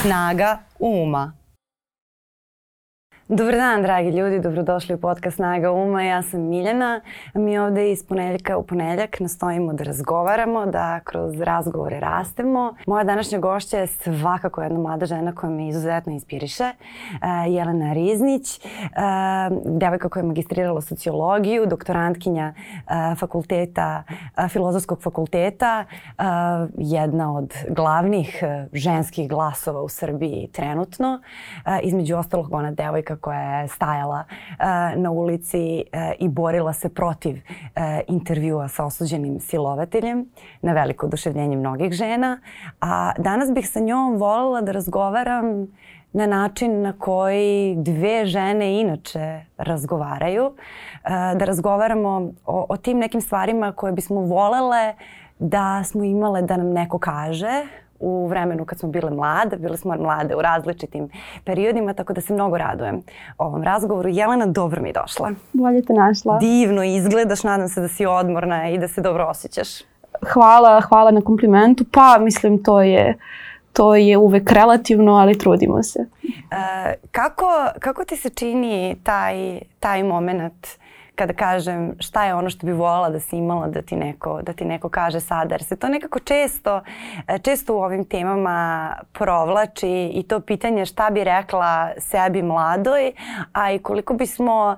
Snaga uma Dobar dan, dragi ljudi, dobrodošli u podcast Naga Uma. Ja sam Miljana. Mi ovde iz ponedeljka u ponedeljak nastojimo da razgovaramo, da kroz razgovore rastemo. Moja današnja gošća je svakako jedna mlada žena koja me izuzetno inspiriše, e, Jelena Riznić, e, devojka koja je magistrirala sociologiju, doktorantkinja e, fakulteta, filozofskog fakulteta, jedna od glavnih ženskih glasova u Srbiji trenutno. Između ostalog, ona devojka koja je stajala e, na ulici e, i borila se protiv e, intervjua sa osuđenim silovateljem na veliko oduševljenje mnogih žena. A danas bih sa njom volila da razgovaram na način na koji dve žene inače razgovaraju, da razgovaramo o, o tim nekim stvarima koje bismo volele da smo imale da nam neko kaže, u vremenu kad smo bile mlade, bile smo mlade u različitim periodima, tako da se mnogo radujem ovom razgovoru. Jelena, dobro mi došla. Bolje te našla. Divno izgledaš, nadam se da si odmorna i da se dobro osjećaš. Hvala, hvala na komplimentu. Pa, mislim, to je to je uvek relativno, ali trudimo se. E, kako, kako ti se čini taj, taj moment uh, kada kažem šta je ono što bi voljela da si imala da ti neko, da ti neko kaže sada. Jer se to nekako često, e, često u ovim temama provlači i to pitanje šta bi rekla sebi mladoj, a i koliko bismo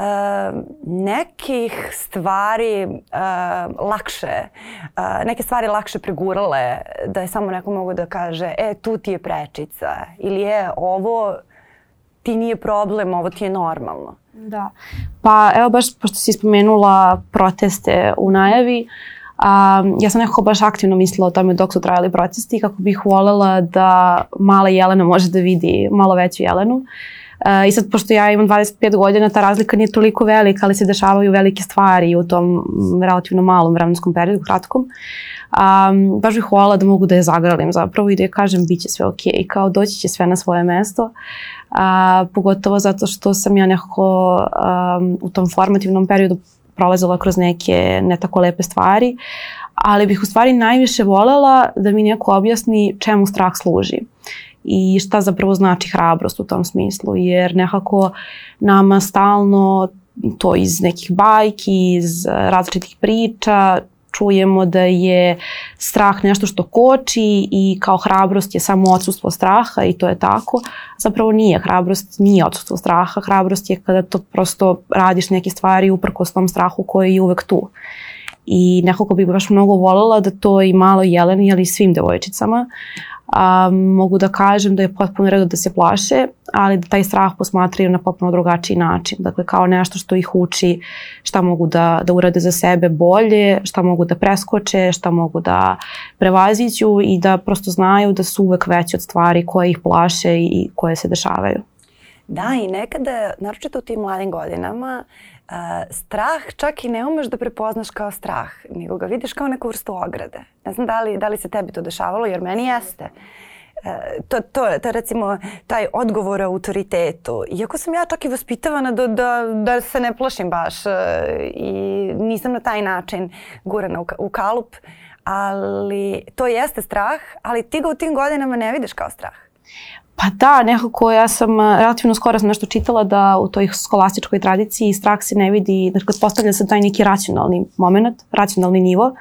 Uh, nekih stvari uh, lakše, uh, neke stvari lakše pregurale da je samo neko mogu da kaže e tu ti je prečica ili je ovo ti nije problem, ovo ti je normalno. Da. Pa evo baš pošto si spomenula proteste u najavi, a, ja sam nekako baš aktivno mislila o tome dok su trajali protesti kako bih volela da mala Jelena može da vidi malo veću Jelenu. E, I sad, pošto ja imam 25 godina, ta razlika nije toliko velika, ali se dešavaju velike stvari u tom mm, relativno malom vremenskom periodu, kratkom. A, baš bih volela da mogu da je zagralim zapravo i da je kažem bit će sve okej, okay, kao doći će sve na svoje mesto a, pogotovo zato što sam ja nekako um, u tom formativnom periodu prolazila kroz neke ne tako lepe stvari, ali bih u stvari najviše volela da mi neko objasni čemu strah služi i šta zapravo znači hrabrost u tom smislu, jer nekako nama stalno to iz nekih bajki, iz različitih priča, čujemo da je strah nešto što koči i kao hrabrost je samo odsustvo straha i to je tako. Zapravo nije, hrabrost nije odsustvo straha, hrabrost je kada to prosto radiš neke stvari uprkos tom strahu koji je uvek tu. I nekako bih baš mnogo volela da to i malo Jeleni, ali i svim devojčicama, a, mogu da kažem da je potpuno redu da se plaše, ali da taj strah posmatraju na potpuno drugačiji način. Dakle, kao nešto što ih uči šta mogu da, da urade za sebe bolje, šta mogu da preskoče, šta mogu da prevaziću i da prosto znaju da su uvek veći od stvari koje ih plaše i koje se dešavaju. Da, i nekada, naročito u tim mladim godinama, uh, strah čak i ne umeš da prepoznaš kao strah, nego ga vidiš kao neku vrstu ograde. Ne znam da li, da li se tebi to dešavalo, jer meni jeste. Uh, to, to, to recimo taj odgovor autoritetu. Iako sam ja čak i vaspitavana da, da, da se ne plašim baš uh, i nisam na taj način gurana u, u kalup, ali to jeste strah, ali ti ga u tim godinama ne vidiš kao strah. Pa da, nekako ja sam eh, relativno skoro sam nešto čitala da u toj skolastičkoj tradiciji strah se ne vidi, dakle postavlja se taj neki racionalni moment, racionalni nivo,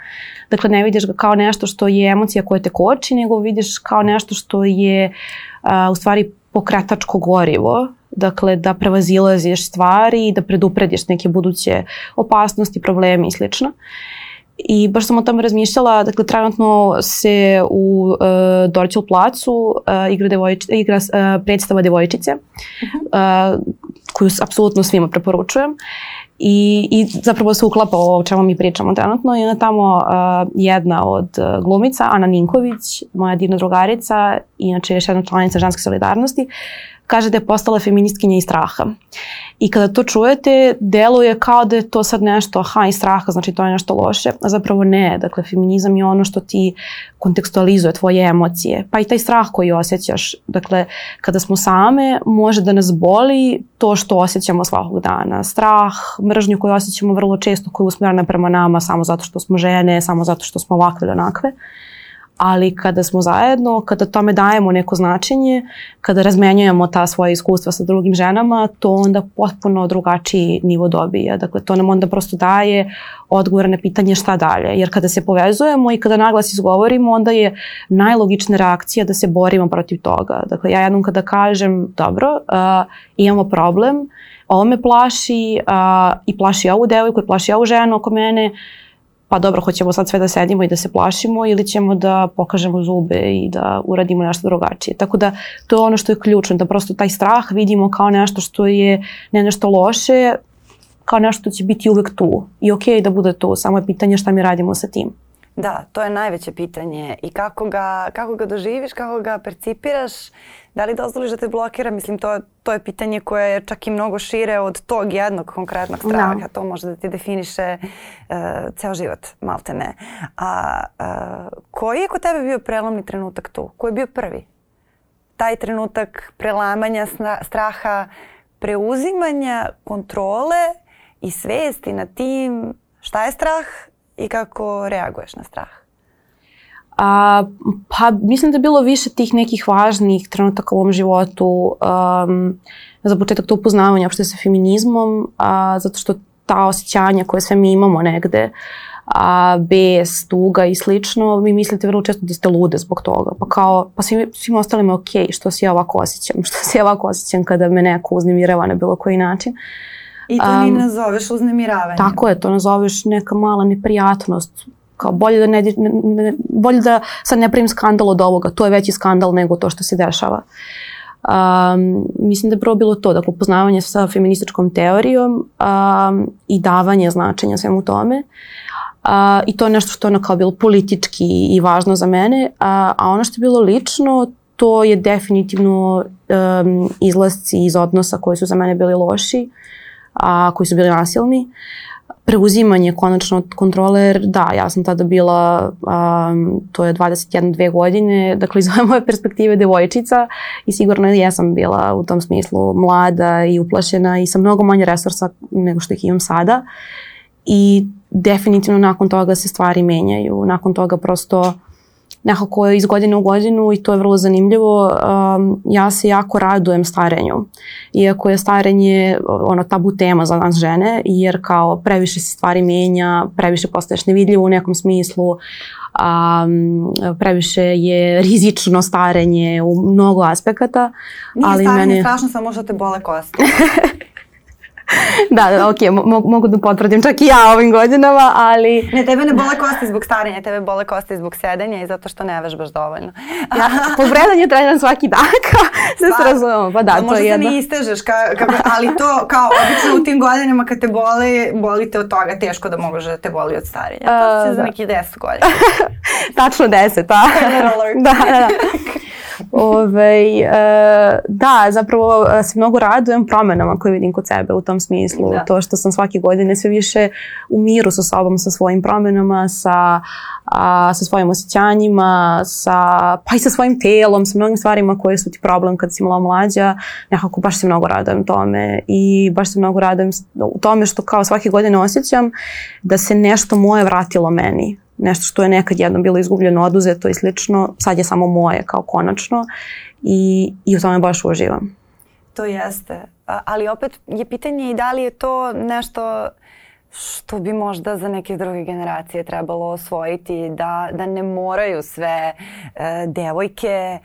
dakle ne vidiš ga kao nešto što je emocija koja te koči, nego vidiš kao nešto što je a, eh, u stvari pokretačko gorivo, dakle da prevazilaziš stvari i da preduprediš neke buduće opasnosti, probleme i slično i baš sam o tome razmišljala, dakle trenutno se u e, eh, Dorčil placu e, igra, devojči, igra e, predstava devojčice, uh -huh. e, koju apsolutno svima preporučujem. I, I zapravo se uklapa o čemu mi pričamo trenutno. I onda tamo uh, jedna od glumica, Ana Ninković, moja divna drugarica, inače još jedna članica ženske solidarnosti, kaže da je postala feministkinja iz straha. I kada to čujete, deluje kao da je to sad nešto, aha, iz straha, znači to je nešto loše, a zapravo ne. Dakle, feminizam je ono što ti kontekstualizuje tvoje emocije, pa i taj strah koji osjećaš. Dakle, kada smo same, može da nas boli to što osjećamo svakog dana. Strah, mržnju koju osjećamo vrlo često, koju je prema nama samo zato što smo žene, samo zato što smo ovakve ili onakve ali kada smo zajedno, kada tome dajemo neko značenje, kada razmenjujemo ta svoja iskustva sa drugim ženama, to onda potpuno drugačiji nivo dobija. Dakle, to nam onda prosto daje odgovor na pitanje šta dalje. Jer kada se povezujemo i kada naglas izgovorimo, onda je najlogična reakcija da se borimo protiv toga. Dakle, ja jednom kada kažem, dobro, uh, imamo problem, ovo me plaši uh, i plaši ovu devojku i plaši ovu ženu oko mene, uh, pa dobro, hoćemo sad sve da sedimo i da se plašimo ili ćemo da pokažemo zube i da uradimo nešto drugačije. Tako da to je ono što je ključno, da prosto taj strah vidimo kao nešto što je ne nešto loše, kao nešto će biti uvek tu i okay da bude tu, samo je pitanje šta mi radimo sa tim. Da, to je najveće pitanje i kako ga, kako ga doživiš, kako ga percipiraš, Da li dozvoliš da te blokira? Mislim, to, to je pitanje koje je čak i mnogo šire od tog jednog konkretnog straha. Da. To može da ti definiše uh, ceo život, malte ne. A uh, koji je kod tebe bio prelomni trenutak tu? Koji je bio prvi? Taj trenutak prelamanja straha, preuzimanja kontrole i svesti na tim šta je strah i kako reaguješ na strah? A, pa mislim da je bilo više tih nekih važnih trenutaka u ovom životu. Um, za početak to upoznavanje opšte sa feminizmom, a, zato što ta osjećanja koje sve mi imamo negde, a, bes, tuga i slično, vi mislite vrlo često da ste lude zbog toga. Pa kao, pa svim, svim ostalima je okej, okay, što se ja ovako osjećam, što se ja ovako osjećam kada me neko uznemirava na bilo koji način. I to um, ni nazoveš uznemiravanje. Tako je, to nazoveš neka mala neprijatnost, Kao bolje da, ne, ne, bolje da sad ne pravim skandal od ovoga, to je veći skandal nego to što se dešava. Um, mislim da je prvo bilo to, dakle, upoznavanje sa feminističkom teorijom um, i davanje značenja svemu tome. Uh, I to je nešto što je ono kao bilo politički i važno za mene, a, a ono što je bilo lično, to je definitivno um, izlasci iz odnosa koji su za mene bili loši, a, koji su bili nasilni. Uh, preuzimanje konačno od kontroler, da, ja sam tada bila, um, to je 21-2 godine, dakle iz ove moje perspektive devojčica i sigurno ja sam bila u tom smislu mlada i uplašena i sa mnogo manje resursa nego što ih imam sada i definitivno nakon toga se stvari menjaju, nakon toga prosto nekako iz godine u godinu i to je vrlo zanimljivo. Um, ja se jako radujem starenju. Iako je starenje ono tabu tema za nas žene, jer kao previše se stvari mijenja, previše postaješ nevidljivo u nekom smislu, um, previše je rizično starenje u mnogo aspekata. Nije ali starenje mene... strašno, samo što te bole kosti. da, da, ok, mo mogu da potvrdim čak i ja ovim godinama, ali... Ne, tebe ne bole kosti zbog starenja, tebe bole kosti zbog sedenja i zato što ne vežbaš dovoljno. ja, povredanje treniram svaki dan, da se pa, razumemo, pa da, pa to je jedno. Možda se ne istežeš, ka, ka, ali to kao obično u tim godinama kad te bole, bolite od toga, teško da moguš da te boli od starenja. To uh, se da. za neki 10 godina. Tačno 10, pa. da, da, da. Ove, ovaj, e, da, zapravo e, se mnogo radujem promenama koje vidim kod sebe u tom smislu. Da. To što sam svake godine sve više u miru sa sobom, sa svojim promenama, sa, a, sa svojim osjećanjima, sa, pa i sa svojim telom, sa mnogim stvarima koje su ti problem kad si malo mlađa. Nekako baš se mnogo radujem tome i baš se mnogo radujem u tome što kao svake godine osjećam da se nešto moje vratilo meni nešto što je nekad jednom bilo izgubljeno, oduzeto i slično, sad je samo moje kao konačno i, i u tome baš uživam. To jeste. Ali opet je pitanje i da li je to nešto što bi možda za neke druge generacije trebalo osvojiti da, da ne moraju sve e, devojke, e,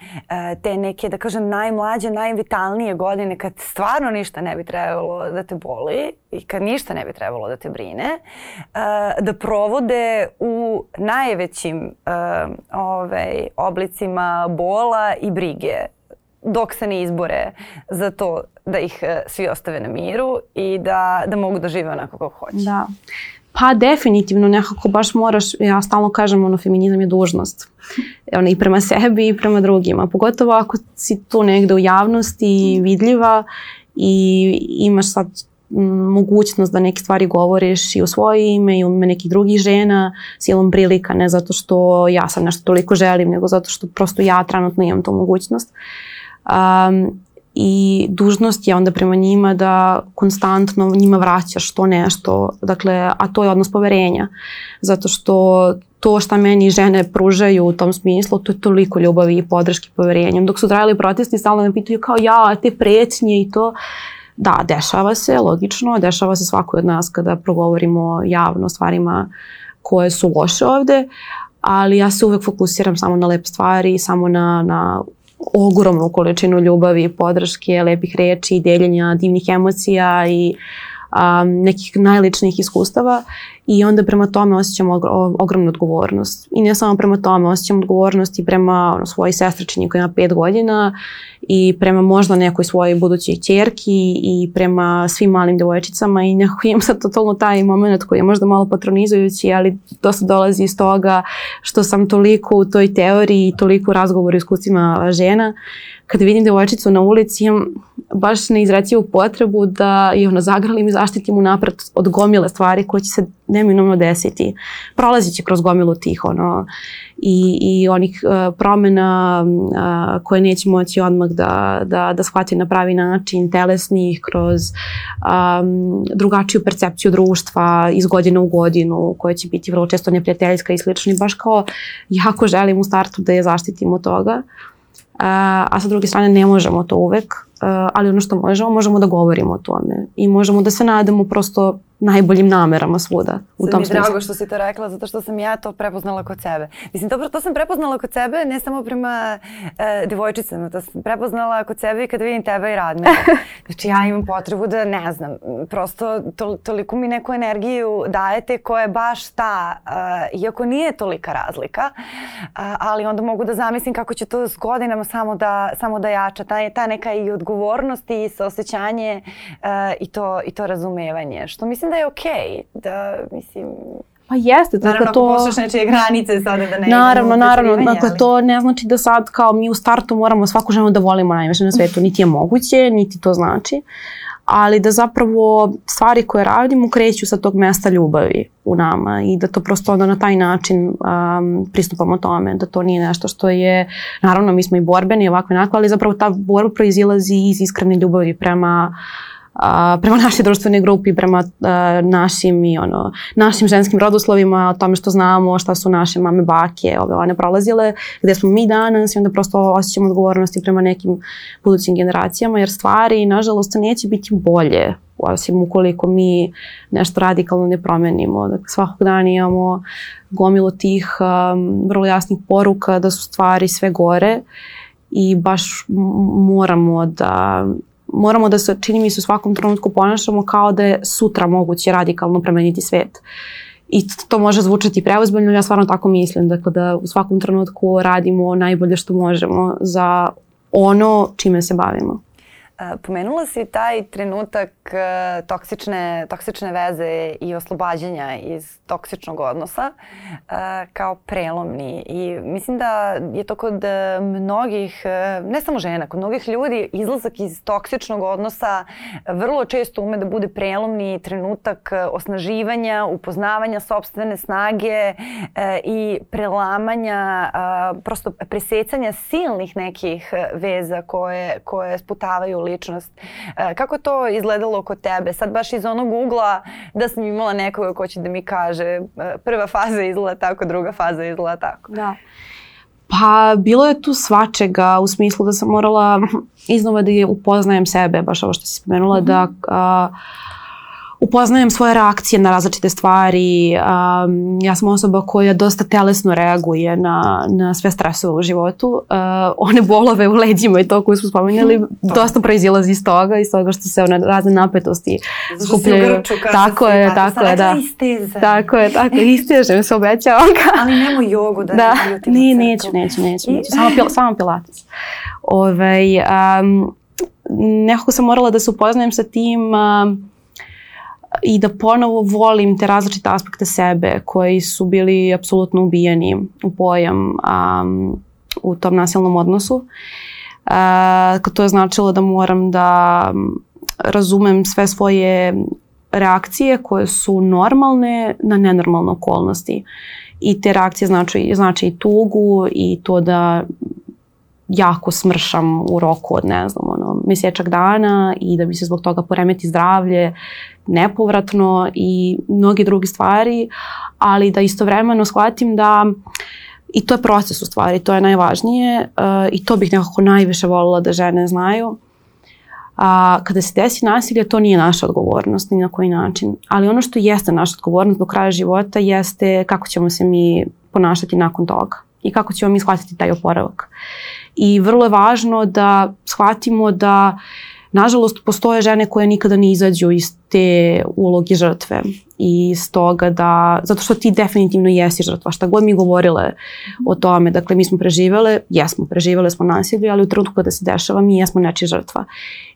te neke da kažem najmlađe, najvitalnije godine kad stvarno ništa ne bi trebalo da te boli i kad ništa ne bi trebalo da te brine, e, da provode u najvećim e, ovaj, oblicima bola i brige dok se ne izbore za to da ih e, svi ostave na miru i da, da mogu da žive onako kako hoće. Da. Pa definitivno nekako baš moraš, ja stalno kažem, ono, feminizam je dužnost. E, ono, I prema sebi i prema drugima. Pogotovo ako si tu negde u javnosti vidljiva i imaš sad mogućnost da neke stvari govoriš i u svoje ime i u ime nekih drugih žena silom prilika, ne zato što ja sam nešto toliko želim, nego zato što prosto ja trenutno imam tu mogućnost. Um, i dužnost je onda prema njima da konstantno njima vraćaš to nešto, dakle, a to je odnos poverenja, zato što to šta meni žene pružaju u tom smislu, to je toliko ljubavi i podrške poverenja. Dok su trajali protesti, stalno me pitaju kao ja, te prećnje i to. Da, dešava se, logično, dešava se svako od nas kada progovorimo javno o stvarima koje su loše ovde, ali ja se uvek fokusiram samo na lepe stvari, samo na, na ogromnu količinu ljubavi, podrške, lepih reči, deljenja divnih emocija i um, nekih najličnijih iskustava i onda prema tome osjećamo ogromnu odgovornost. I ne samo prema tome, osjećam odgovornost i prema ono, svoji sestričini koja ima pet godina i prema možda nekoj svojoj budućoj čerki i prema svim malim djevojčicama i nekako imam sad totalno taj moment koji je možda malo patronizujući, ali to se dolazi iz toga što sam toliko u toj teoriji i toliko u razgovoru iskustvima žena kada vidim devojčicu na ulici, imam baš neizrecivu potrebu da je ono zagralim i zaštitim unapred od gomile stvari koje će se neminovno desiti. Prolazit će kroz gomilu tih ono, i, i onih uh, promena uh, koje neće moći odmah da, da, da shvati na pravi način, telesnih, kroz um, drugačiju percepciju društva iz godine u godinu, koja će biti vrlo često neprijateljska i slično. I baš kao jako želim u startu da je zaštitim od toga. Uh, a sa druge strane ne možemo to uvek E, ali ono što možemo, možemo da govorimo o tome i možemo da se nadamo prosto najboljim namerama svuda u Sad tom smislu. mi je drago što si to rekla, zato što sam ja to prepoznala kod sebe. Mislim, dobro, to sam prepoznala kod sebe, ne samo prema e, devojčicama, to sam prepoznala kod sebe i kada vidim tebe i radne. Znači, ja imam potrebu da, ne znam, prosto to, toliko mi neku energiju dajete koja je baš ta, e, iako nije tolika razlika, a, e, ali onda mogu da zamislim kako će to s godinama samo da, samo da jača, ta, ta neka i odgovornost odgovornost i saosećanje uh, i, to, i to razumevanje. Što mislim da je okej. Okay, da, mislim, Pa jeste, dakle naravno, to... Naravno, ako nečije granice sada da ne... Naravno, naravno, dakle to ne znači da sad kao mi u startu moramo svaku ženu da volimo najviše na svetu, niti je moguće, niti to znači ali da zapravo stvari koje radimo kreću sa tog mesta ljubavi u nama i da to prosto onda na taj način um, pristupamo tome, da to nije nešto što je, naravno mi smo i borbeni ovako i onako, ali zapravo ta borba proizilazi iz iskrene ljubavi prema uh, a, prema našoj društvenoj grupi, prema a, našim i ono, našim ženskim rodoslovima, o tome što znamo, šta su naše mame, bake, ove one prolazile, gde smo mi danas i onda prosto osjećamo odgovornosti prema nekim budućim generacijama, jer stvari, nažalost, neće biti bolje osim ukoliko mi nešto radikalno ne promenimo. Dakle, svakog dana imamo gomilo tih um, vrlo jasnih poruka da su stvari sve gore i baš moramo da moramo da se, čini mi se, u svakom trenutku ponašamo kao da je sutra moguće radikalno promeniti svet. I to može zvučati preozbiljno, ja stvarno tako mislim. Dakle, da u svakom trenutku radimo najbolje što možemo za ono čime se bavimo. Pomenula si taj trenutak e, toksične, toksične veze i oslobađanja iz toksičnog odnosa e, kao prelomni i mislim da je to kod e, mnogih, ne samo žena, kod mnogih ljudi izlazak iz toksičnog odnosa vrlo često ume da bude prelomni trenutak osnaživanja, upoznavanja sobstvene snage i prelamanja, prosto presecanja silnih nekih veza koje, koje sputavaju ličnost ličnost. E, kako to izgledalo kod tebe? Sad baš iz onog ugla da sam imala nekoga ko će da mi kaže e, prva faza izgleda tako, druga faza izgleda tako. Da. Pa bilo je tu svačega u smislu da sam morala iznova da upoznajem sebe, baš ovo što si spomenula, mm -hmm. da... A, upoznajem svoje reakcije na različite stvari. Um, ja sam osoba koja dosta telesno reaguje na, na sve stresove u životu. Uh, one bolove u leđima i to koje smo spominjali dosta proizilazi iz toga, iz toga što se one razne napetosti skupljaju. Da. Tako je, tako je, da. Tako je, tako je, istežem se obećavam Ali nemoj jogu da, da. ne Ni, neću, neću, neću, neću. Samo, pil, samo pilates. Ove, ovaj, um, nekako sam morala da se upoznajem sa tim um, i da ponovo volim te različite aspekte sebe koji su bili apsolutno ubijeni u pojam um, u tom nasilnom odnosu. Uh, to je značilo da moram da razumem sve svoje reakcije koje su normalne na nenormalne okolnosti. I te reakcije znači, znači i tugu i to da jako smršam u roku od, ne znam, ono, mesečak dana i da mi se zbog toga poremeti zdravlje nepovratno i mnogi drugi stvari, ali da istovremeno shvatim da i to je proces u stvari, to je najvažnije uh, i to bih nekako najviše volila da žene znaju. A, kada se desi nasilje, to nije naša odgovornost ni na koji način. Ali ono što jeste naša odgovornost do kraja života jeste kako ćemo se mi ponašati nakon toga i kako ćemo mi shvatiti taj oporavak i vrlo je važno da shvatimo da Nažalost, postoje žene koje nikada ne izađu iz te uloge žrtve i iz toga da, zato što ti definitivno jesi žrtva, šta god mi govorile o tome, dakle mi smo preživele, jesmo preživele smo nasilje, ali u trenutku kada se dešava mi jesmo nečija žrtva.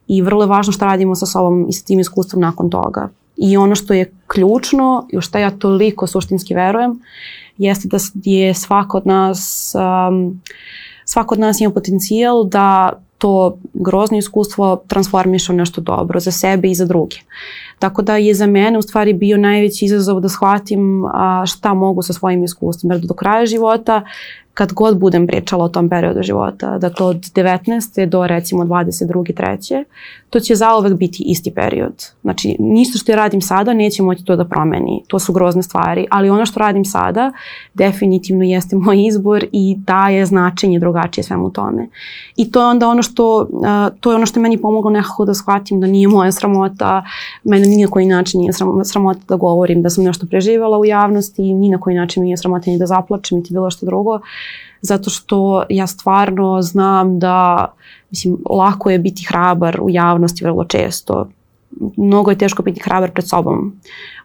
I vrlo je važno šta radimo sa sobom i sa tim iskustvom nakon toga. I ono što je ključno i u šta ja toliko suštinski verujem, jeste da je svako od nas um, svako od nas ima potencijal da to grozno iskustvo transformiše u nešto dobro za sebe i za druge. Tako da je za mene u stvari bio najveći izazov da shvatim a, šta mogu sa svojim iskustvom, jer do kraja života kad god budem pričala o tom periodu života, dakle od 19. do recimo 22. 3. to će zaovek biti isti period. Znači, ništa što radim sada neće moći to da promeni. To su grozne stvari, ali ono što radim sada definitivno jeste moj izbor i daje značenje drugačije svemu tome. I to je onda ono što, to je ono što je meni pomoglo nekako da shvatim da nije moja sramota, mene ni na koji način nije sramota da govorim da sam nešto preživala u javnosti, ni na koji način mi nije sramota ni da zaplačem, niti bilo što drugo zato što ja stvarno znam da, mislim, lako je biti hrabar u javnosti vrlo često. Mnogo je teško biti hrabar pred sobom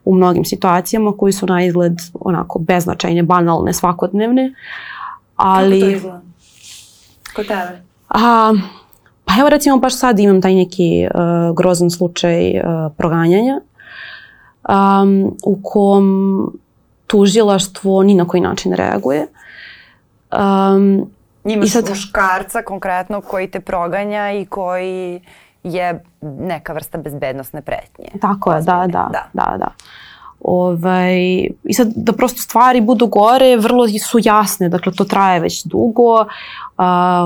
u mnogim situacijama koji su na izgled onako beznačajne, banalne, svakodnevne. Ali, Kako to izgleda? Kod tebe? A, pa evo recimo baš sad imam taj neki uh, grozan slučaj uh, proganjanja um, u kom tužilaštvo ni na koji način reaguje Um, Imaš I sad, muškarca konkretno koji te proganja i koji je neka vrsta bezbednostne pretnje. Tako je, da, da, da, da. da. Ovaj, I sad da prosto stvari budu gore, vrlo su jasne, dakle to traje već dugo, uh,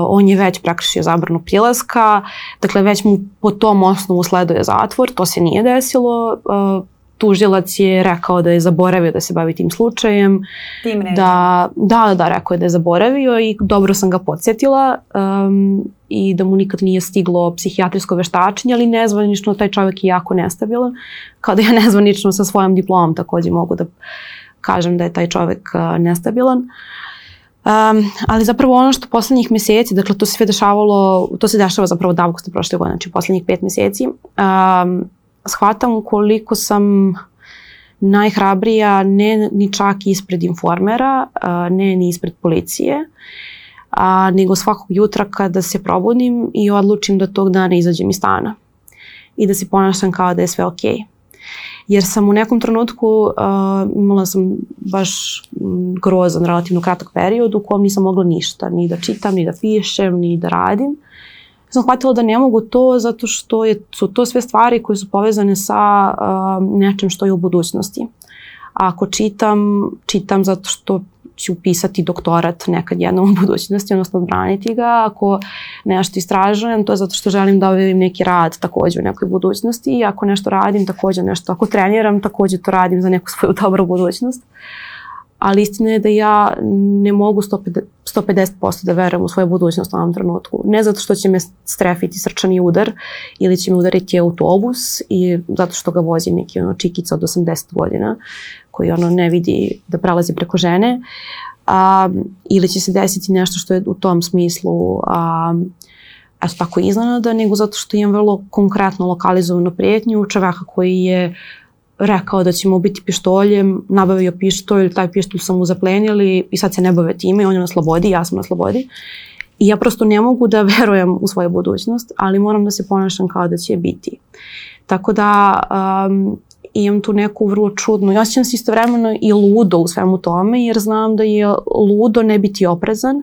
on je već prekršio zabranu prilaska, dakle već mu po tom osnovu sleduje zatvor, to se nije desilo, uh, tužilac je rekao da je zaboravio da se bavi tim slučajem. Tim režim. da, da, da, rekao je da je zaboravio i dobro sam ga podsjetila um, i da mu nikad nije stiglo psihijatrijsko veštačenje, ali nezvanično taj čovjek je jako nestabilan. Kao da ja nezvanično sa svojom diplomom takođe mogu da kažem da je taj čovjek uh, nestabilan. Um, ali zapravo ono što poslednjih meseci, dakle to se sve dešavalo, to se dešava zapravo davno od avgusta prošle godine, znači poslednjih pet meseci, um, shvatam koliko sam najhrabrija ne ni čak ispred informera, ne ni ispred policije, a, nego svakog jutra kada se probudim i odlučim da tog dana izađem iz stana i da se ponašam kao da je sve okej. Okay jer sam u nekom trenutku uh, imala sam baš grozan, relativno kratak period u kojem nisam mogla ništa, ni da čitam, ni da pišem, ni da radim sam shvatila da ne mogu to zato što je, su to sve stvari koje su povezane sa uh, nečem što je u budućnosti. A ako čitam, čitam zato što ću pisati doktorat nekad jednom u budućnosti, odnosno braniti ga. Ako nešto istražujem, to je zato što želim da objavim neki rad takođe u nekoj budućnosti i ako nešto radim, takođe nešto. Ako treniram, takođe to radim za neku svoju dobru budućnost. Uh, ali istina je da ja ne mogu 150% da verujem u svoju budućnost u ovom trenutku. Ne zato što će me strefiti srčani udar ili će me udariti autobus i zato što ga vozi neki ono, čikica od 80 godina koji ono ne vidi da prelazi preko žene a, ili će se desiti nešto što je u tom smislu a, a tako iznenada, nego zato što imam vrlo konkretno lokalizovanu prijetnju čoveka koji je rekao da ćemo mu ubiti pištoljem, nabavio pištolj, taj pištolj sam mu zaplenili i sad se ne bave time, on je na slobodi, ja sam na slobodi. I ja prosto ne mogu da verujem u svoju budućnost, ali moram da se ponašam kao da će biti. Tako da um, imam tu neku vrlo čudnu, ja osjećam se istovremeno i ludo u svemu tome, jer znam da je ludo ne biti oprezan, uh,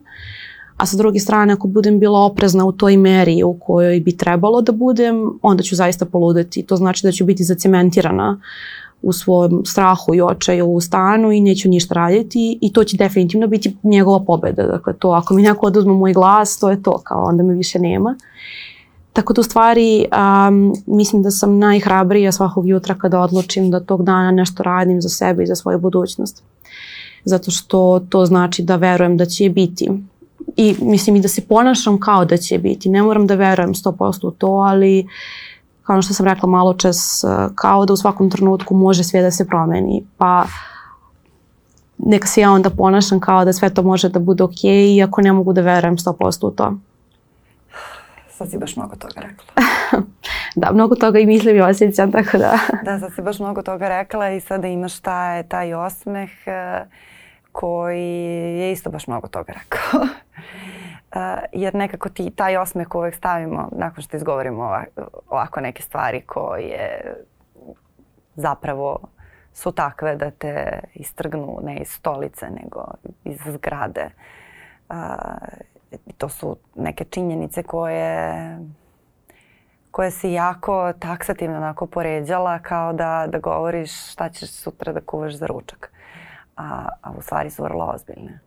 a sa druge strane ako budem bila oprezna u toj meri u kojoj bi trebalo da budem, onda ću zaista poludeti. To znači da ću biti zacementirana u svom strahu i očaju u stanu i neću ništa raditi i to će definitivno biti njegova pobeda. Dakle, to ako mi neko oduzme moj glas, to je to, kao onda me više nema. Tako da u stvari um, mislim da sam najhrabrija svakog jutra kada odlučim da tog dana nešto radim za sebe i za svoju budućnost. Zato što to znači da verujem da će biti i mislim i da se ponašam kao da će biti. Ne moram da verujem 100% u to, ali kao što sam rekla malo čas, kao da u svakom trenutku može sve da se promeni. Pa neka se ja onda ponašam kao da sve to može da bude okej, iako ne mogu da verujem 100% u to. Sad si baš mnogo toga rekla. da, mnogo toga i mislim i osjećam, tako da... da, sad si baš mnogo toga rekla i sada imaš taj, taj osmeh. Uh, koji je isto baš mnogo toga rekao. jer nekako ti taj osmeh uvek stavimo nakon što izgovorimo ovako neke stvari koje zapravo su takve da te istrgnu ne iz stolice nego iz zgrade. to su neke činjenice koje koje si jako taksativno onako poređala kao da, da govoriš šta ćeš sutra da kuvaš za ručak a, a u stvari su vrlo ozbiljne.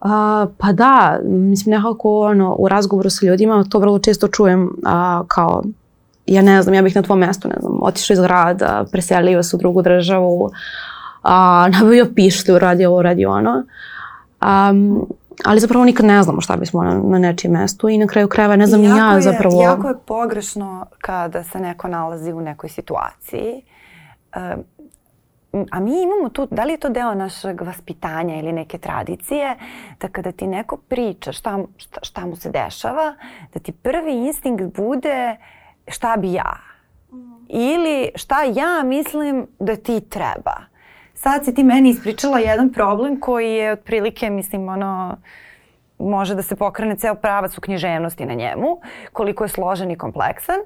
A, pa da, mislim nekako ono, u razgovoru sa ljudima to vrlo često čujem a, kao ja ne znam, ja bih na tvom mestu, ne znam, otišao iz grada, preselio se u drugu državu, a, nabavio pištu, radio ovo, radio ono. Um, ali zapravo nikad ne znamo šta bismo na, na nečijem mestu i na kraju krajeva ne znam ni ja je, zapravo. Jako je pogrešno kada se neko nalazi u nekoj situaciji. Um, a mi imamo tu, da li je to deo našeg vaspitanja ili neke tradicije, da kada ti neko priča šta, šta, šta mu se dešava, da ti prvi instinkt bude šta bi ja. Mm. Ili šta ja mislim da ti treba. Sad si ti meni ispričala jedan problem koji je otprilike, mislim, ono, uh, može da se pokrene ceo pravac u književnosti na njemu, koliko je složen i kompleksan.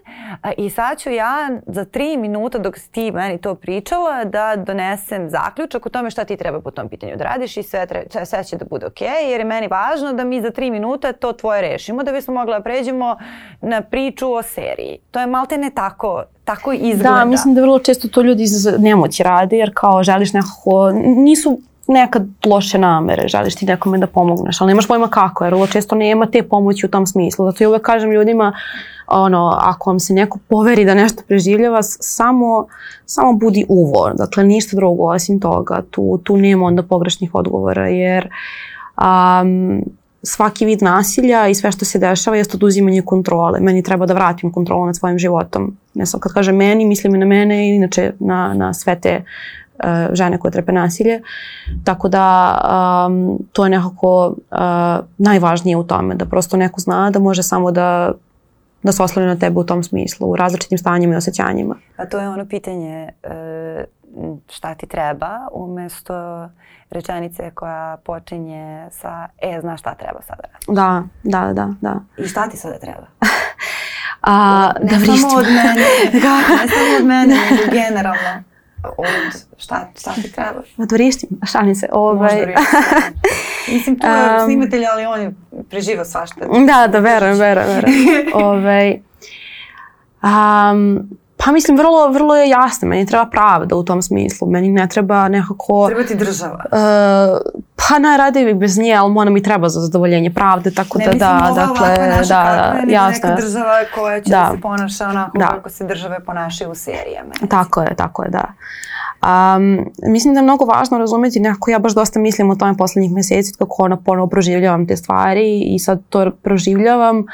I sad ću ja za tri minuta dok si ti meni to pričala da donesem zaključak o tome šta ti treba po tom pitanju da radiš i sve, treba, sve će da bude okej, jer je meni važno da mi za tri minuta to tvoje rešimo da bismo mogli da pređemo na priču o seriji. To je malte ne tako tako da, izgleda. Da, mislim da vrlo često to ljudi iz nemoći rade, jer kao želiš nekako, nisu nekad loše namere, želiš ti nekome da pomogneš, ali nemaš pojma kako, jer ovo često nema te pomoći u tom smislu. Zato ja uvek kažem ljudima, ono, ako vam se neko poveri da nešto preživljava, samo, samo budi uvor, dakle ništa drugo osim toga, tu, tu nema onda pogrešnih odgovora, jer um, svaki vid nasilja i sve što se dešava jeste oduzimanje kontrole. Meni treba da vratim kontrolu nad svojim životom. Ne sam kad kažem meni, mislim i na mene i inače na, na sve te Eh, žene koje trpe nasilje. Tako da um, to je nekako uh, najvažnije u tome, da prosto neko zna da može samo da da se oslone na tebe u tom smislu, u različitim stanjima i osjećanjima. A to je ono pitanje eh, šta ti treba umesto rečenice koja počinje sa e, znaš šta treba sada Da, da, da, da. I šta ti sada treba? A, ne da samo od mene, ne samo od mene, da. nego generalno od, šta, šta ti treba? Madoristima, da šalim se. Ovaj. Možda da. Mislim, tu je um, snimatelj, ali on je preživao svašta. Da, da, verujem, verujem, verujem. ovaj, um, Pa mislim, vrlo, vrlo je jasno. Meni treba pravda u tom smislu. Meni ne treba nekako... Treba ti država. Uh, pa najradije bih bez nje, ali ona mi treba za zadovoljenje pravde, tako ne da da, dakle, naša da, da, jasno. Neka država koja će da, da se ponaša onako da. kako se države ponašaju u serijama. Tako je, tako je, da. Um, mislim da je mnogo važno razumeti nekako, ja baš dosta mislim o tome poslednjih meseci, kako ona ponovo proživljavam te stvari i sad to proživljavam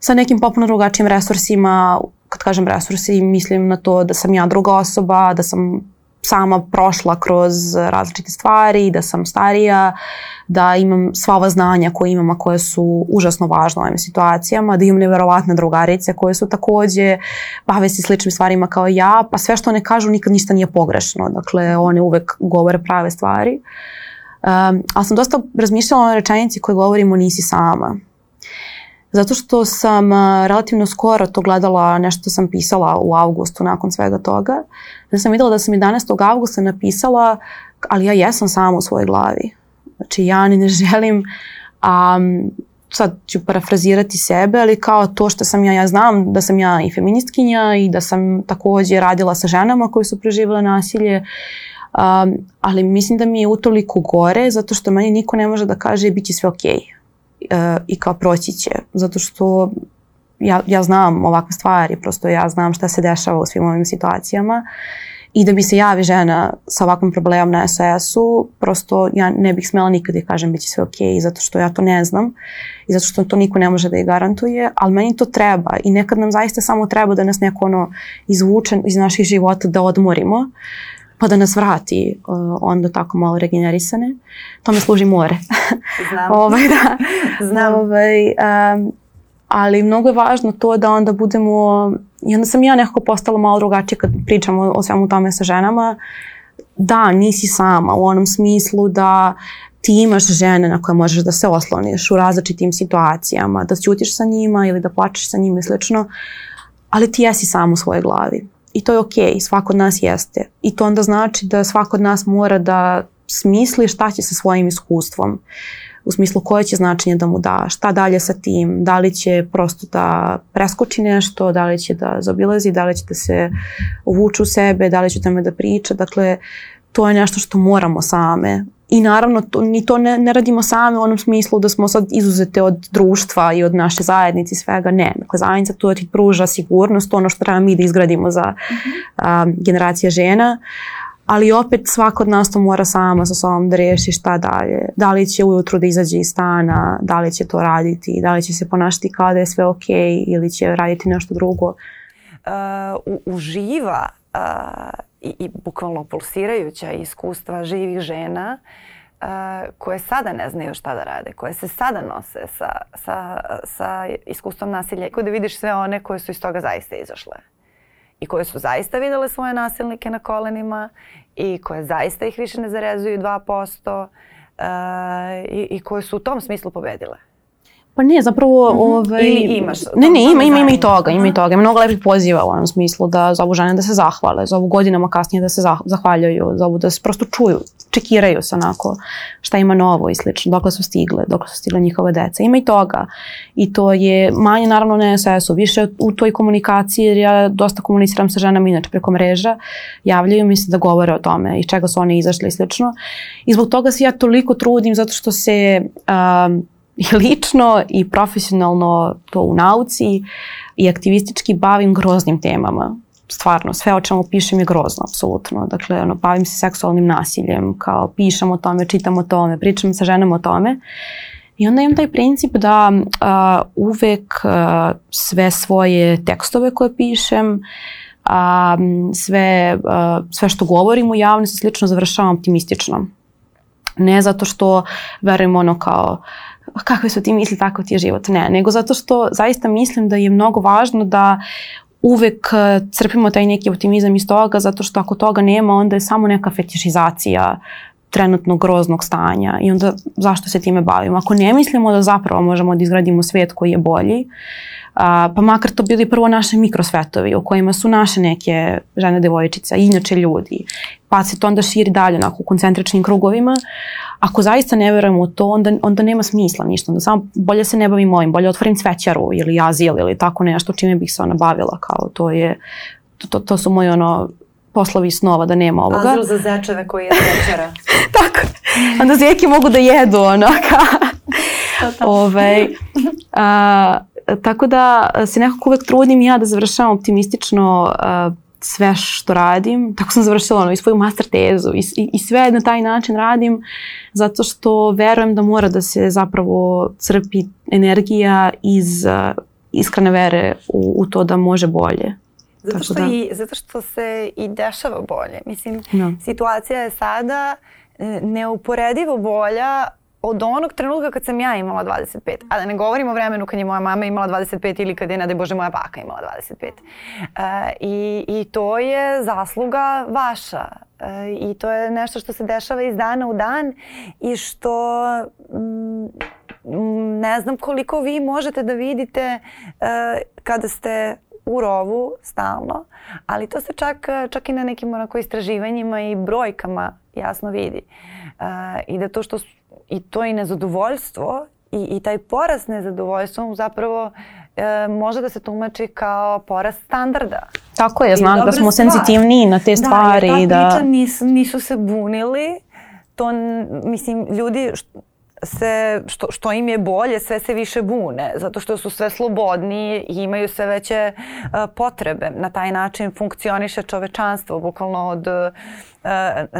sa nekim popuno drugačijim resursima, kad kažem resursi, mislim na to da sam ja druga osoba, da sam sama prošla kroz različite stvari, da sam starija, da imam sva ova znanja koje imam, a koje su užasno važne u ovim situacijama, da imam neverovatne drugarice koje su takođe bave se sličnim stvarima kao ja, pa sve što one kažu nikad ništa nije pogrešno. Dakle, one uvek govore prave stvari. Um, ali sam dosta razmišljala o rečenici koju govorimo nisi sama. Zato što sam relativno skoro to gledala, nešto sam pisala u avgustu nakon svega toga. Da sam videla da sam 11. avgusta napisala, ali ja jesam samo u svojoj glavi. Znači ja ni ne želim, a, sad ću parafrazirati sebe, ali kao to što sam ja, ja znam da sam ja i feministkinja i da sam takođe radila sa ženama koje su preživjele nasilje, um, ali mislim da mi je utoliko gore zato što meni niko ne može da kaže bit će sve okej. Okay E, i kao proći će, zato što ja, ja znam ovakve stvari, prosto ja znam šta se dešava u svim ovim situacijama i da mi se javi žena sa ovakvim problemom na SOS-u, prosto ja ne bih smela nikada da kažem biće sve okej, okay, zato što ja to ne znam i zato što to niko ne može da je garantuje, ali meni to treba i nekad nam zaista samo treba da nas neko ono izvuče iz naših života da odmorimo. Uh, pa da nas vrati uh, onda tako malo regenerisane. Tome služi more. Znam. ovaj, da. Znam. Ovaj, um, ali mnogo je važno to da onda budemo, i onda sam ja nekako postala malo drugačije kad pričam o, o svemu tome sa ženama, da, nisi sama u onom smislu da ti imaš žene na koje možeš da se osloniš u različitim situacijama, da ćutiš sa njima ili da plačeš sa njima i slično, ali ti jesi sama u svojoj glavi i to je okej, okay, svako od nas jeste. I to onda znači da svako od nas mora da smisli šta će sa svojim iskustvom. U smislu koje će značenje da mu da, šta dalje sa tim, da li će prosto da preskoči nešto, da li će da zobilazi, da li će da se uvuče u sebe, da li će tome da priča. Dakle, to je nešto što moramo same I naravno, to, ni to ne, ne radimo same u onom smislu da smo sad izuzete od društva i od naše zajednice i svega, ne. Dakle, zajednica tu ti pruža sigurnost, ono što treba mi da izgradimo za mm -hmm. generacije žena. Ali opet svako od nas to mora sama sa sobom da reši šta dalje. Da li će ujutru da izađe iz stana, da li će to raditi, da li će se ponašati kao da je sve ok ili će raditi nešto drugo. Uh, uživa uh, i, i bukvalno pulsirajuća iskustva živih žena uh, koje sada ne znaju šta da rade, koje se sada nose sa, sa, sa iskustvom nasilja. Kako da vidiš sve one koje su iz toga zaista izašle i koje su zaista videle svoje nasilnike na kolenima i koje zaista ih više ne zarezuju 2% uh, i, i koje su u tom smislu pobedile. Pa ne, zapravo... Mm -hmm. ovaj, Ili imaš... Ne, ne, ima, ima, ima i toga, ima i toga. Ima mnogo lepih poziva u onom smislu da zovu žene da se zahvale, zovu godinama kasnije da se zah, zahvaljaju, zovu da se prosto čuju, čekiraju se onako šta ima novo i slično, dokle su stigle, dokle su stigle njihova deca. Ima i toga. I to je manje naravno na SS-u, više u toj komunikaciji, jer ja dosta komuniciram sa ženama inače preko mreža, javljaju mi se da govore o tome, iz čega su one izašle i slično. I zbog toga se ja toliko trudim, zato što se... Um, i lično i profesionalno to u nauci i aktivistički bavim groznim temama. Stvarno, sve o čemu pišem je grozno, apsolutno. Dakle, ono, bavim se seksualnim nasiljem, kao pišem o tome, čitam o tome, pričam sa ženama o tome. I onda imam taj princip da a, uvek a, sve svoje tekstove koje pišem, a, sve, a, sve što govorim u javnosti slično završavam optimistično. Ne zato što verujem ono kao uh, kakve su ti misli, tako ti je život. Ne, nego zato što zaista mislim da je mnogo važno da uvek e, crpimo taj neki optimizam iz toga, zato što ako toga nema, onda je samo neka fetišizacija trenutno groznog stanja i onda zašto se time bavimo? Ako ne mislimo da zapravo možemo da izgradimo svet koji je bolji, a, pa makar to bili prvo naše mikrosvetovi u kojima su naše neke žene, devojčice, inače ljudi, pa se to onda širi dalje onako u koncentričnim krugovima. Ako zaista ne verujemo u to, onda, onda nema smisla ništa. Onda samo bolje se ne bavim ovim, bolje otvorim cvećaru ili azil ili tako nešto čime bih se ona bavila kao to je to, to su moje ono poslovi snova, da nema ovoga. Azru za zečeve koji je zečara. Tako. Onda zeke mogu da jedu, ono, Ovaj, Ove, a, tako da se nekako uvek trudim ja da završavam optimistično a, sve što radim. Tako sam završila ono, i svoju master tezu i, i, i sve na taj način radim zato što verujem da mora da se zapravo crpi energija iz a, iskrene vere u, u to da može bolje. Zato Tako što, da. i, zato što se i dešava bolje. Mislim, no. Da. situacija je sada e, neuporedivo bolja od onog trenutka kad sam ja imala 25. A da ne govorim o vremenu kad je moja mama imala 25 ili kad je, ne Bože, moja baka imala 25. E, i, I to je zasluga vaša. E, I to je nešto što se dešava iz dana u dan i što m, mm, mm, ne znam koliko vi možete da vidite e, kada ste u rovu stalno, ali to se čak, čak i na nekim onako istraživanjima i brojkama jasno vidi. Uh, I da to što i to i nezadovoljstvo i, i taj porast nezadovoljstvom zapravo e, može da se tumači kao porast standarda. Tako je, znam da smo stvar. senzitivniji na te da, stvari. Da, jer ta da... priča nisu se bunili. To, mislim, ljudi, što, se, što, što im je bolje, sve se više bune, zato što su sve slobodniji i imaju sve veće e, potrebe. Na taj način funkcioniše čovečanstvo, bukvalno od, e,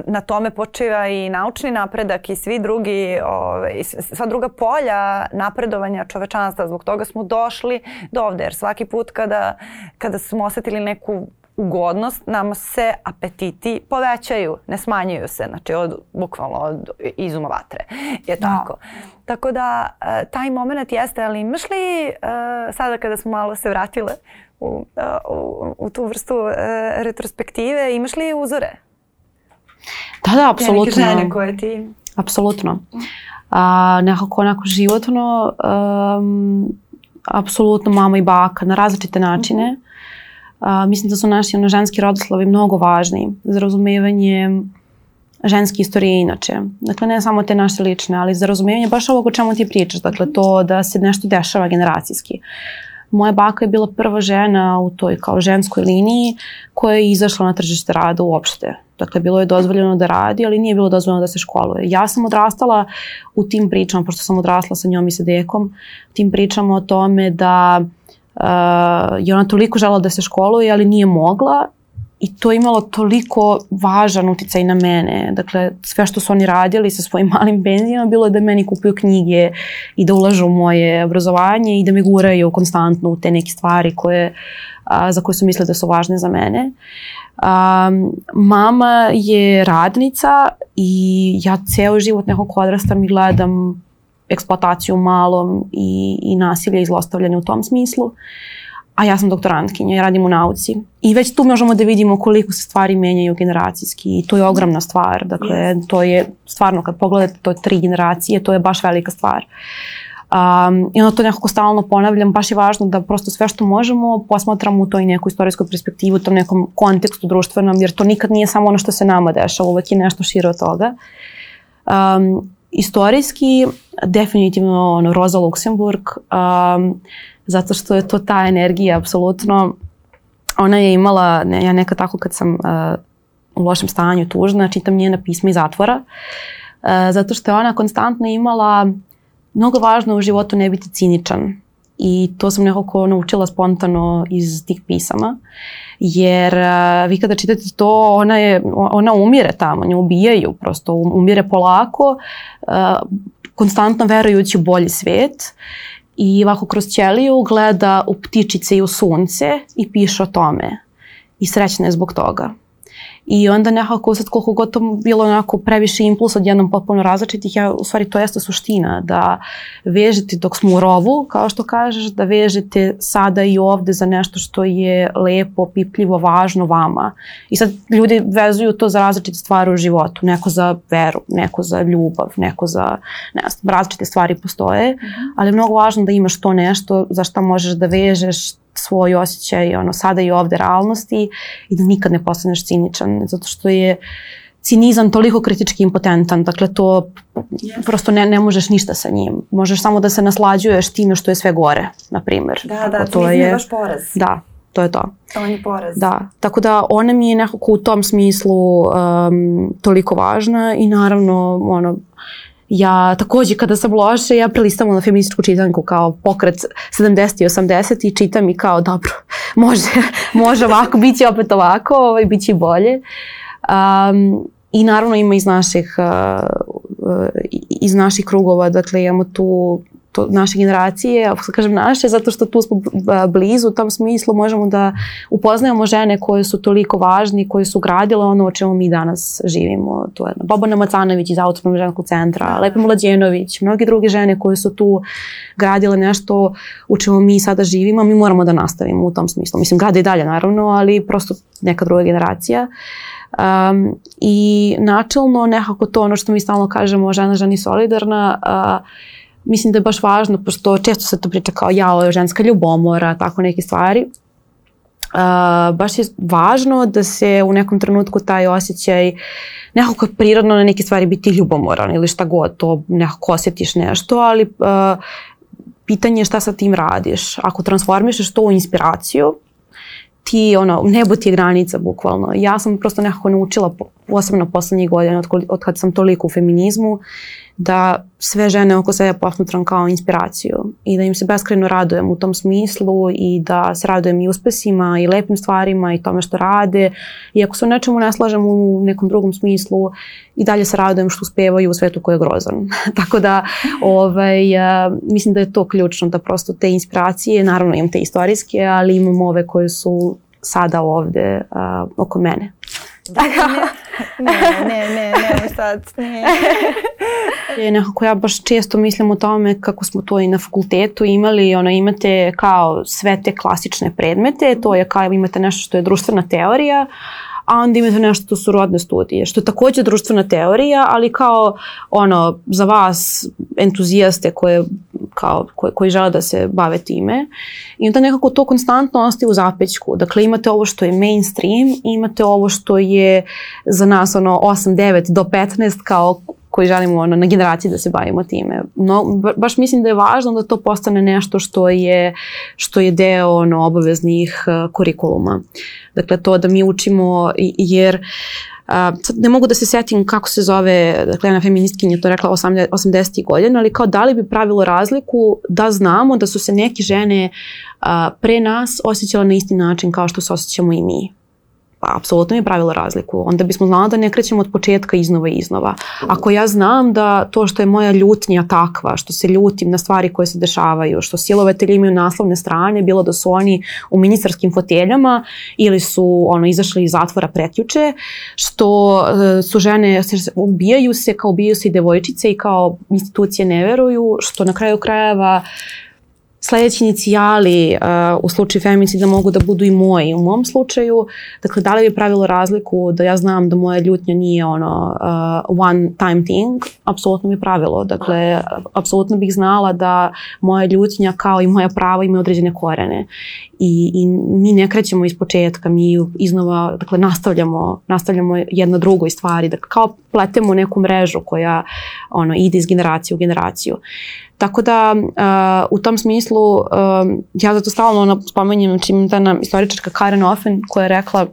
na tome počiva i naučni napredak i svi drugi, ove, sva druga polja napredovanja čovečanstva. Zbog toga smo došli do ovde, jer svaki put kada, kada smo osetili neku ugodnost, nama se apetiti povećaju, ne smanjuju se, znači od, bukvalno od izuma vatre. Je da. tako. Da. Tako e, da, taj moment jeste, ali imaš li, e, sada kada smo malo se vratile u, e, u, u tu vrstu retrospektive, imaš li uzore? Da, da, apsolutno. Te žene koje ti... Apsolutno. A, nekako onako životno, um, apsolutno mama i baka na različite načine. Mm -hmm a, mislim da su naši ono, ženski rodoslovi mnogo važni za razumevanje ženske istorije inače. Dakle, ne samo te naše lične, ali za razumevanje baš ovog o čemu ti pričaš. Dakle, to da se nešto dešava generacijski. Moja baka je bila prva žena u toj kao ženskoj liniji koja je izašla na tržište rada uopšte. Dakle, bilo je dozvoljeno da radi, ali nije bilo dozvoljeno da se školuje. Ja sam odrastala u tim pričama, pošto sam odrasla sa njom i sa dekom, tim pričama o tome da uh, Uh, I ona toliko žela da se školuje, ali nije mogla i to je imalo toliko važan uticaj na mene. Dakle, sve što su oni radili sa svojim malim benzijama bilo je da meni kupuju knjige i da ulažu u moje obrazovanje i da me guraju konstantno u te neke stvari koje, a, za koje su mislili da su važne za mene. A, mama je radnica i ja ceo život nekog odrasta mi gledam eksploataciju malom i, i nasilje i zlostavljanje u tom smislu. A ja sam doktorantkinja, ja radim u nauci. I već tu možemo da vidimo koliko se stvari menjaju generacijski i to je ogromna stvar. Dakle, to je stvarno kad pogledate to tri generacije, to je baš velika stvar. Um, I onda to nekako stalno ponavljam, baš je važno da prosto sve što možemo posmatramo u toj nekoj istorijskoj perspektivi, u tom nekom kontekstu društvenom, jer to nikad nije samo ono što se nama dešava, uvek je nešto šire od toga. Um, Istorijski, definitivno ono, Roza Luksemburg, um, zato što je to ta energija, apsolutno. Ona je imala, ne, ja neka tako kad sam uh, u lošem stanju, tužna, čitam njena pisma iz zatvora, uh, zato što je ona konstantno imala mnogo važno u životu ne biti ciničan i to sam nekako naučila spontano iz tih pisama. Jer a, vi kada čitate to, ona, je, ona umire tamo, nju ubijaju, prosto um, umire polako, a, konstantno verujući u bolji svet i ovako kroz ćeliju gleda u ptičice i u sunce i piše o tome. I srećna je zbog toga. I onda nekako sad koliko god to bilo onako previše impuls od jednom potpuno različitih, ja, u stvari to jeste suština, da vežete dok smo u rovu, kao što kažeš, da vežete sada i ovde za nešto što je lepo, pipljivo, važno vama. I sad ljudi vezuju to za različite stvari u životu, neko za veru, neko za ljubav, neko za, ne znam, različite stvari postoje, mhm. ali je mnogo važno da imaš to nešto za šta možeš da vežeš svoj osjećaj ono, sada i ovde realnosti i da nikad ne postaneš ciničan, zato što je cinizam toliko kritički impotentan, dakle to yes. prosto ne, ne možeš ništa sa njim. Možeš samo da se naslađuješ time što je sve gore, na primjer. Da, da, to je, je baš poraz. Da, to je to. On je poraz. Da, tako da ona mi je nekako u tom smislu um, toliko važna i naravno ono, ja takođe kada sam loša, ja prelistam na feminističku čitanku kao pokret 70 i 80 i čitam i kao dobro, može, može ovako, bit će opet ovako, ovaj, bit će bolje. Um, I naravno ima iz naših, uh, iz naših krugova, dakle imamo tu to, naše generacije, kažem naše, zato što tu smo blizu, u tom smislu možemo da upoznajemo žene koje su toliko važne, koje su gradile ono o čemu mi danas živimo. To je Bobana Macanović iz Autonomnog ženskog centra, da. Lepa Mlađenović, mnogi druge žene koje su tu gradile nešto u čemu mi sada živimo, mi moramo da nastavimo u tom smislu. Mislim, grade i dalje naravno, ali prosto neka druga generacija. Um, I načelno nekako to ono što mi stalno kažemo žena ženi solidarna, uh, mislim da je baš važno, pošto često se to priča kao jao, ženska ljubomora, tako neke stvari. Uh, baš je važno da se u nekom trenutku taj osjećaj nekako prirodno na neke stvari biti ljubomoran ili šta god, to nekako osjetiš nešto, ali uh, pitanje je šta sa tim radiš. Ako transformišeš to u inspiraciju, ti, ono, nebo ti je granica bukvalno. Ja sam prosto nekako naučila, posebno poslednjih godina, od, od kad sam toliko u feminizmu, da sve žene oko sebe posmatram kao inspiraciju i da im se beskrajno radujem u tom smislu i da se radujem i uspesima i lepim stvarima i tome što rade. I ako se u nečemu ne slažem u nekom drugom smislu i dalje se radujem što uspevaju u svetu koji je grozan. Tako da ovaj, a, mislim da je to ključno, da prosto te inspiracije, naravno imam te istorijske, ali imam ove koje su sada ovde a, oko mene. Tako. Da. ne, ne, ne, ne, sad, ne. je nekako ja baš često mislim o tome kako smo to i na fakultetu imali, ono imate kao sve te klasične predmete, to je kao imate nešto što je društvena teorija, a onda imate nešto, to su rodne studije, što je takođe društvena teorija, ali kao ono, za vas entuzijaste koje, kao, koje, koji žele da se bave time. I onda nekako to konstantno ostaje u zapećku. Dakle, imate ovo što je mainstream, imate ovo što je za nas ono 8, 9 do 15 kao koji želimo ono, na generaciji da se bavimo time. No, baš mislim da je važno da to postane nešto što je, što je deo ono, obaveznih uh, kurikuluma. Dakle, to da mi učimo jer uh, sad ne mogu da se setim kako se zove, dakle jedna feministkinja to rekla 80. godina, ali kao da li bi pravilo razliku da znamo da su se neke žene uh, pre nas osjećale na isti način kao što se osjećamo i mi pa apsolutno je pravila razliku. Onda bismo znala da ne krećemo od početka iznova i iznova. Ako ja znam da to što je moja ljutnja takva, što se ljutim na stvari koje se dešavaju, što silovatelji imaju naslovne strane, bilo da su oni u ministarskim foteljama ili su ono izašli iz zatvora prekjuče, što e, su žene se, ubijaju se kao ubijaju se i devojčice i kao institucije ne veruju, što na kraju krajeva sledeći inicijali uh, u slučaju femicida da mogu da budu i moji u mom slučaju. Dakle, da li bi pravilo razliku da ja znam da moja ljutnja nije ono uh, one time thing? Apsolutno mi pravilo. Dakle, apsolutno bih znala da moja ljutnja kao i moja prava imaju određene korene. I, i mi ne krećemo iz početka, mi iznova, dakle, nastavljamo, nastavljamo jedno drugo i stvari. Dakle, kao pletemo neku mrežu koja ono, ide iz generacije u generaciju. Tako da uh, u tom smislu uh, ja zato stalno ono, spominjem čim da nam istoričarka Karen Offen koja je rekla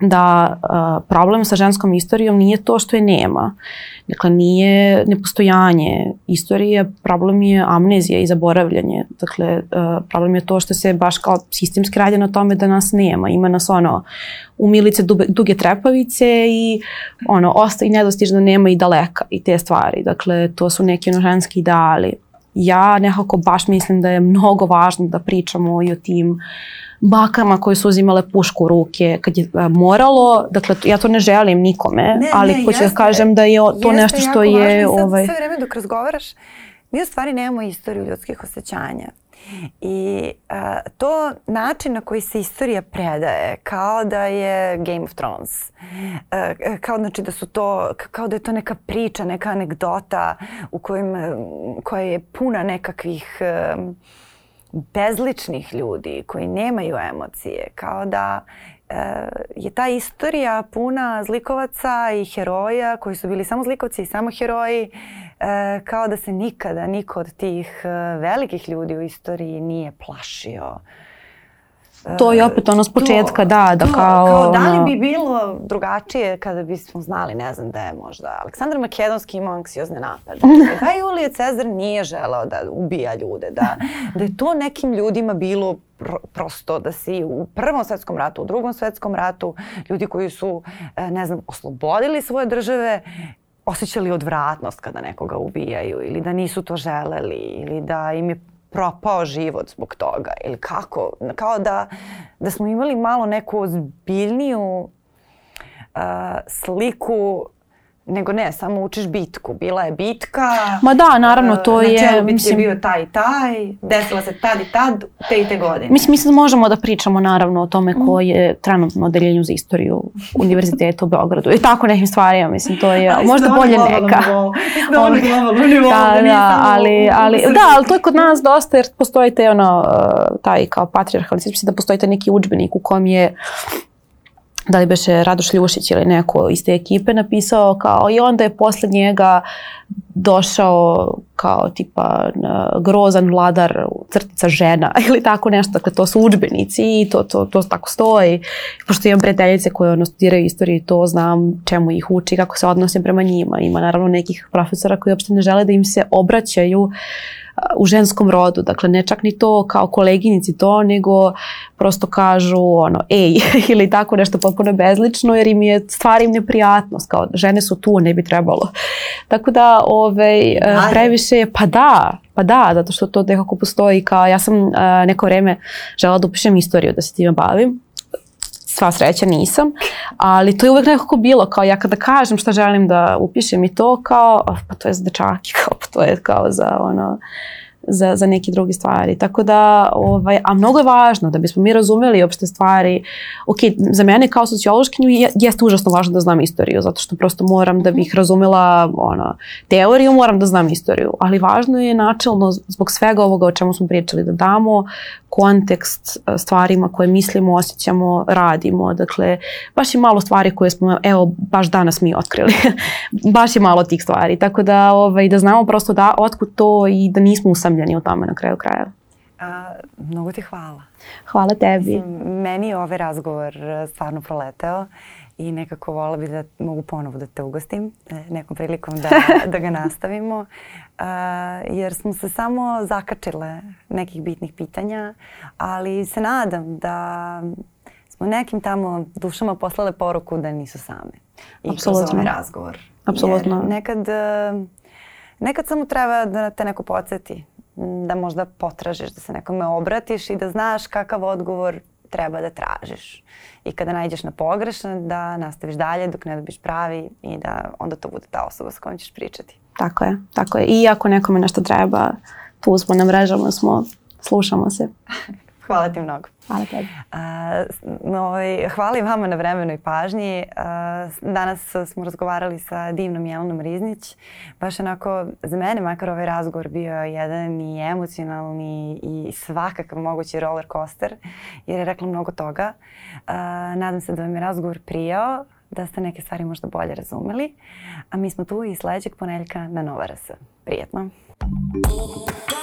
da a, problem sa ženskom istorijom nije to što je nema. Dakle, nije nepostojanje istorije, problem je amnezija i zaboravljanje. Dakle, a, problem je to što se baš kao sistemski radi na tome da nas nema. Ima nas ono umilice dube, duge trepavice i ono, ostaje nedostižno nema i daleka i te stvari. Dakle, to su neki ono ženski ideali ja nekako baš mislim da je mnogo važno da pričamo i o tim bakama koje su uzimale pušku u ruke kad je e, moralo, dakle ja to ne želim nikome, ne, ali ne, hoću da kažem da je to nešto što je... Važno. Sad, ovaj... Sve vreme dok razgovaraš, mi u stvari nemamo istoriju ljudskih osjećanja. I a, to način na koji se istorija predaje, kao da je Game of Thrones. A, e, e, kao, znači, da su to, kao da je to neka priča, neka anegdota u kojim, koja je puna nekakvih a, e, bezličnih ljudi koji nemaju emocije. Kao da Eh, je ta istorija puna zlikovaca i heroja koji su bili samo zlikovci i samo heroji eh, kao da se nikada niko od tih eh, velikih ljudi u istoriji nije plašio To je e, opet ono s početka, to, da, da to, kao... kao Da li bi bilo drugačije kada bismo znali, ne znam da je možda Aleksandar Makedonski imao anksiozne napade. da Julije Cezar nije želao da ubija ljude, da, da je to nekim ljudima bilo prosto da si u prvom svetskom ratu, u drugom svetskom ratu, ljudi koji su, e, ne znam, oslobodili svoje države, osjećali odvratnost kada nekoga ubijaju ili da nisu to želeli ili da im je propao život zbog toga ili kako, kao da, da smo imali malo neku ozbiljniju uh, sliku Nego ne, samo učiš bitku. Bila je bitka. Ma da, naravno, e, to na je... Na čelu mislim, je bio taj i taj, desila se tad i tad, te i te godine. Mislim, mislim, možemo da pričamo naravno o tome mm. ko je trenutno odeljenju za istoriju univerziteta u Beogradu i tako nekim stvarima, mislim, to je ali možda bolje neka. Da, ono globalno nivou, da, da, da, ali, ali, da, ali to je kod nas dosta jer postoji te ono, e, taj kao patriarchalni, da postoji neki učbenik u kom je da li beše Radoš Ljušić ili neko iz te ekipe napisao kao i onda je posle njega došao kao tipa grozan vladar crtica žena ili tako nešto, dakle to su udžbenici i to, to, to tako stoji pošto imam prijateljice koje ono studiraju istoriju to znam čemu ih uči, kako se odnose prema njima, ima naravno nekih profesora koji uopšte ne žele da im se obraćaju uh, u ženskom rodu, dakle ne čak ni to kao koleginici to, nego prosto kažu ono ej ili tako nešto potpuno bezlično jer im je stvar im neprijatnost, kao žene su tu, ne bi trebalo. Tako da ovaj, e, da, da. previše je, pa da, pa da, zato što to nekako postoji kao, ja sam e, neko vreme žela da upišem istoriju, da se time bavim, sva sreća nisam, ali to je uvek nekako bilo, kao ja kada kažem šta želim da upišem i to, kao, pa to je za dečaki, kao, to je kao za ono za, za neke druge stvari. Tako da, ovaj, a mnogo je važno da bismo mi razumeli opšte stvari. Ok, za mene kao sociološkinju je, jeste užasno važno da znam istoriju, zato što prosto moram da bih razumela ona, teoriju, moram da znam istoriju. Ali važno je načelno zbog svega ovoga o čemu smo pričali da damo kontekst stvarima koje mislimo, osjećamo, radimo. Dakle, baš je malo stvari koje smo, evo, baš danas mi otkrili. baš je malo tih stvari. Tako da, ovaj, da znamo prosto da, otkud to i da nismo usamljeni usamljeni u tome na kraju krajeva. A, mnogo ti hvala. Hvala tebi. Mislim, meni je ovaj razgovor e, stvarno proleteo i nekako vola bi da mogu ponovo da te ugostim e, nekom prilikom da, da ga nastavimo a, jer smo se samo zakačile nekih bitnih pitanja ali se nadam da smo nekim tamo dušama poslale poruku da nisu same i Absolutno. kroz ovaj razgovor. Apsolutno. Nekad, e, nekad samo treba da te neko podsjeti da možda potražiš, da se nekome obratiš i da znaš kakav odgovor treba da tražiš. I kada najđeš na pogrešan, da nastaviš dalje dok ne dobiš pravi i da onda to bude ta osoba s kojom ćeš pričati. Tako je, tako je. I ako nekome nešto treba, tu smo na mrežama, smo, slušamo se. Hvala ti mnogo. Hvala tebi. No, ovaj, hvala i vama na vremenu i pažnji. Danas smo razgovarali sa divnom Jelenom Riznić. Baš onako, za mene makar ovaj razgovor bio jedan i emocionalni i svakakav mogući roller coaster, jer je rekla mnogo toga. Nadam se da vam je razgovor prijao, da ste neke stvari možda bolje razumeli. A mi smo tu i sledećeg poneljka na Novarasa. Prijetno! Prijetno!